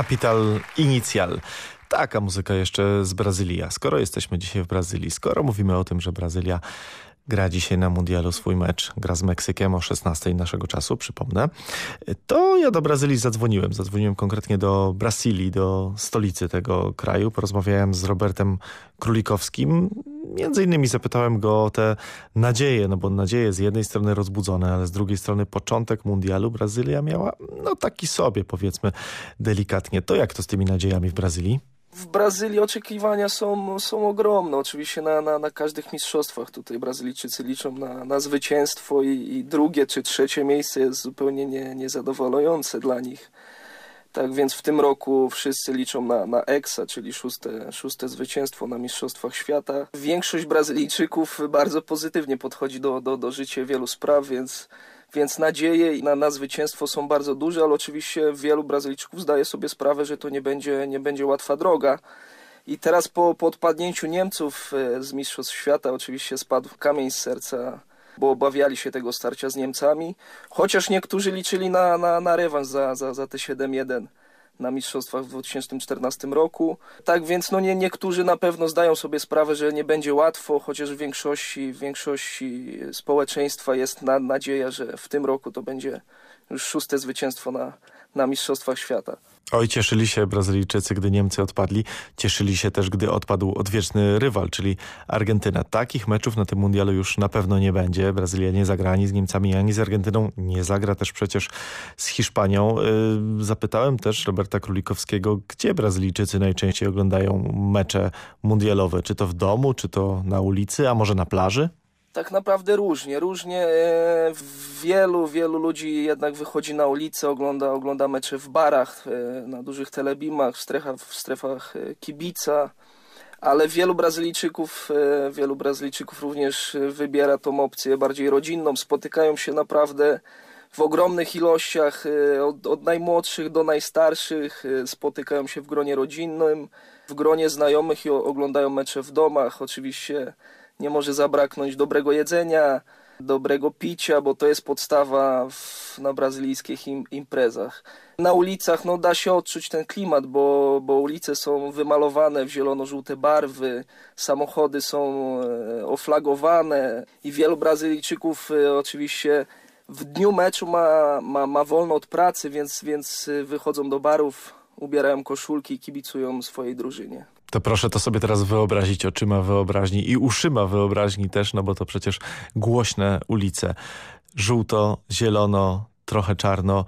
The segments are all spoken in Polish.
Capital Initial. Taka muzyka jeszcze z Brazylii. Skoro jesteśmy dzisiaj w Brazylii, skoro mówimy o tym, że Brazylia gra dzisiaj na mundialu swój mecz, gra z Meksykiem o 16 naszego czasu, przypomnę, to ja do Brazylii zadzwoniłem. Zadzwoniłem konkretnie do Brazylii, do stolicy tego kraju. Porozmawiałem z Robertem Królikowskim. Między innymi zapytałem go o te nadzieje, no bo nadzieje z jednej strony rozbudzone, ale z drugiej strony początek mundialu Brazylia miała, no taki sobie powiedzmy delikatnie. To jak to z tymi nadziejami w Brazylii? W Brazylii oczekiwania są, są ogromne. Oczywiście na, na, na każdych mistrzostwach tutaj Brazylijczycy liczą na, na zwycięstwo i, i drugie czy trzecie miejsce jest zupełnie nie, niezadowalające dla nich. Tak więc w tym roku wszyscy liczą na, na EXA, czyli szóste, szóste zwycięstwo na Mistrzostwach Świata. Większość Brazylijczyków bardzo pozytywnie podchodzi do, do, do życia wielu spraw, więc więc nadzieje na, na zwycięstwo są bardzo duże, ale oczywiście wielu Brazylijczyków zdaje sobie sprawę, że to nie będzie, nie będzie łatwa droga. I teraz po, po odpadnięciu Niemców e, z Mistrzostw Świata oczywiście spadł kamień z serca, bo obawiali się tego starcia z Niemcami, chociaż niektórzy liczyli na, na, na rewanż za, za, za te 7-1 na mistrzostwach w 2014 roku. Tak więc no nie, niektórzy na pewno zdają sobie sprawę, że nie będzie łatwo, chociaż w większości, w większości społeczeństwa jest na, nadzieja, że w tym roku to będzie już szóste zwycięstwo na, na Mistrzostwach Świata. Oj, cieszyli się Brazylijczycy, gdy Niemcy odpadli. Cieszyli się też, gdy odpadł odwieczny rywal, czyli Argentyna. Takich meczów na tym mundialu już na pewno nie będzie. Brazylia nie zagra ani z Niemcami, ani z Argentyną. Nie zagra też przecież z Hiszpanią. Y, zapytałem też Roberta Królikowskiego, gdzie Brazylijczycy najczęściej oglądają mecze mundialowe. Czy to w domu, czy to na ulicy, a może na plaży? Tak naprawdę różnie, różnie. E, wielu, wielu ludzi jednak wychodzi na ulicę, ogląda, ogląda mecze w barach, e, na dużych telebimach, w strefach, w strefach e, kibica, ale wielu Brazylijczyków, wielu Brazylijczyków również wybiera tą opcję bardziej rodzinną. Spotykają się naprawdę w ogromnych ilościach, od, od najmłodszych do najstarszych, spotykają się w gronie rodzinnym, w gronie znajomych i oglądają mecze w domach. Oczywiście nie może zabraknąć dobrego jedzenia, dobrego picia, bo to jest podstawa w, na brazylijskich im, imprezach. Na ulicach no, da się odczuć ten klimat, bo, bo ulice są wymalowane w zielono-żółte barwy, samochody są e, oflagowane i wielu Brazylijczyków e, oczywiście w dniu meczu ma, ma, ma wolno od pracy, więc, więc e, wychodzą do barów, ubierają koszulki i kibicują swojej drużynie. To proszę to sobie teraz wyobrazić oczyma wyobraźni i uszyma wyobraźni też, no bo to przecież głośne ulice. Żółto, zielono, trochę czarno.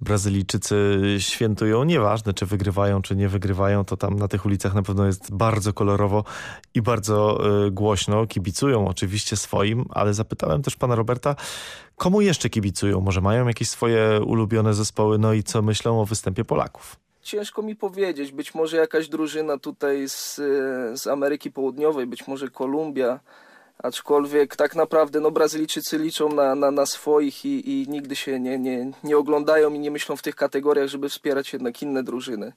Brazylijczycy świętują, nieważne czy wygrywają, czy nie wygrywają, to tam na tych ulicach na pewno jest bardzo kolorowo i bardzo y, głośno. Kibicują oczywiście swoim, ale zapytałem też pana Roberta, komu jeszcze kibicują? Może mają jakieś swoje ulubione zespoły? No i co myślą o występie Polaków? Ciężko mi powiedzieć. Być może jakaś drużyna tutaj z, z Ameryki Południowej, być może Kolumbia, aczkolwiek tak naprawdę no, Brazylijczycy liczą na, na, na swoich i, i nigdy się nie, nie, nie oglądają i nie myślą w tych kategoriach, żeby wspierać jednak inne drużyny.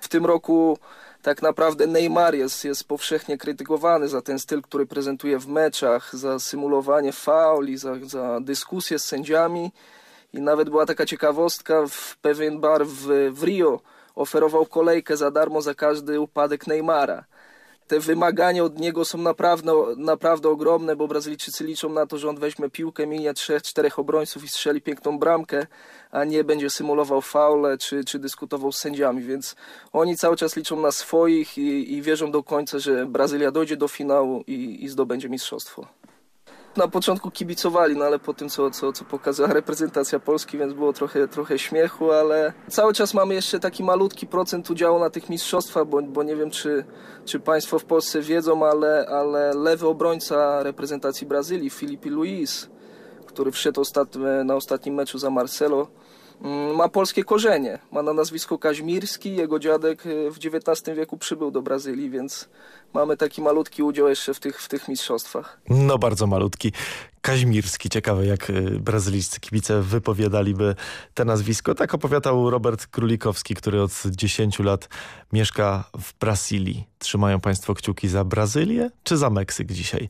W tym roku tak naprawdę Neymar jest, jest powszechnie krytykowany za ten styl, który prezentuje w meczach, za symulowanie fauli, za, za dyskusje z sędziami. I nawet była taka ciekawostka w pewien bar w, w Rio, oferował kolejkę za darmo za każdy upadek Neymara. Te wymagania od niego są naprawdę, naprawdę ogromne, bo Brazylijczycy liczą na to, że on weźmie piłkę, minie trzech, czterech obrońców i strzeli piękną bramkę, a nie będzie symulował faule czy, czy dyskutował z sędziami, więc oni cały czas liczą na swoich i, i wierzą do końca, że Brazylia dojdzie do finału i, i zdobędzie mistrzostwo na początku kibicowali, no ale po tym, co, co, co pokazała reprezentacja Polski, więc było trochę, trochę śmiechu, ale cały czas mamy jeszcze taki malutki procent udziału na tych mistrzostwach, bo, bo nie wiem, czy, czy Państwo w Polsce wiedzą, ale, ale lewy obrońca reprezentacji Brazylii, Filipe Luis, który wszedł ostatni, na ostatnim meczu za Marcelo, ma polskie korzenie. Ma na nazwisko Kaźmirski. Jego dziadek e, w XIX wieku przybył do Brazylii, więc mamy taki malutki udział jeszcze w tych, w tych mistrzostwach. No bardzo malutki. Kaźmirski. Ciekawe jak y, brazylijscy kibice wypowiadaliby te nazwisko. Tak opowiadał Robert Królikowski, który od 10 lat mieszka w Brazylii. Trzymają państwo kciuki za Brazylię czy za Meksyk dzisiaj?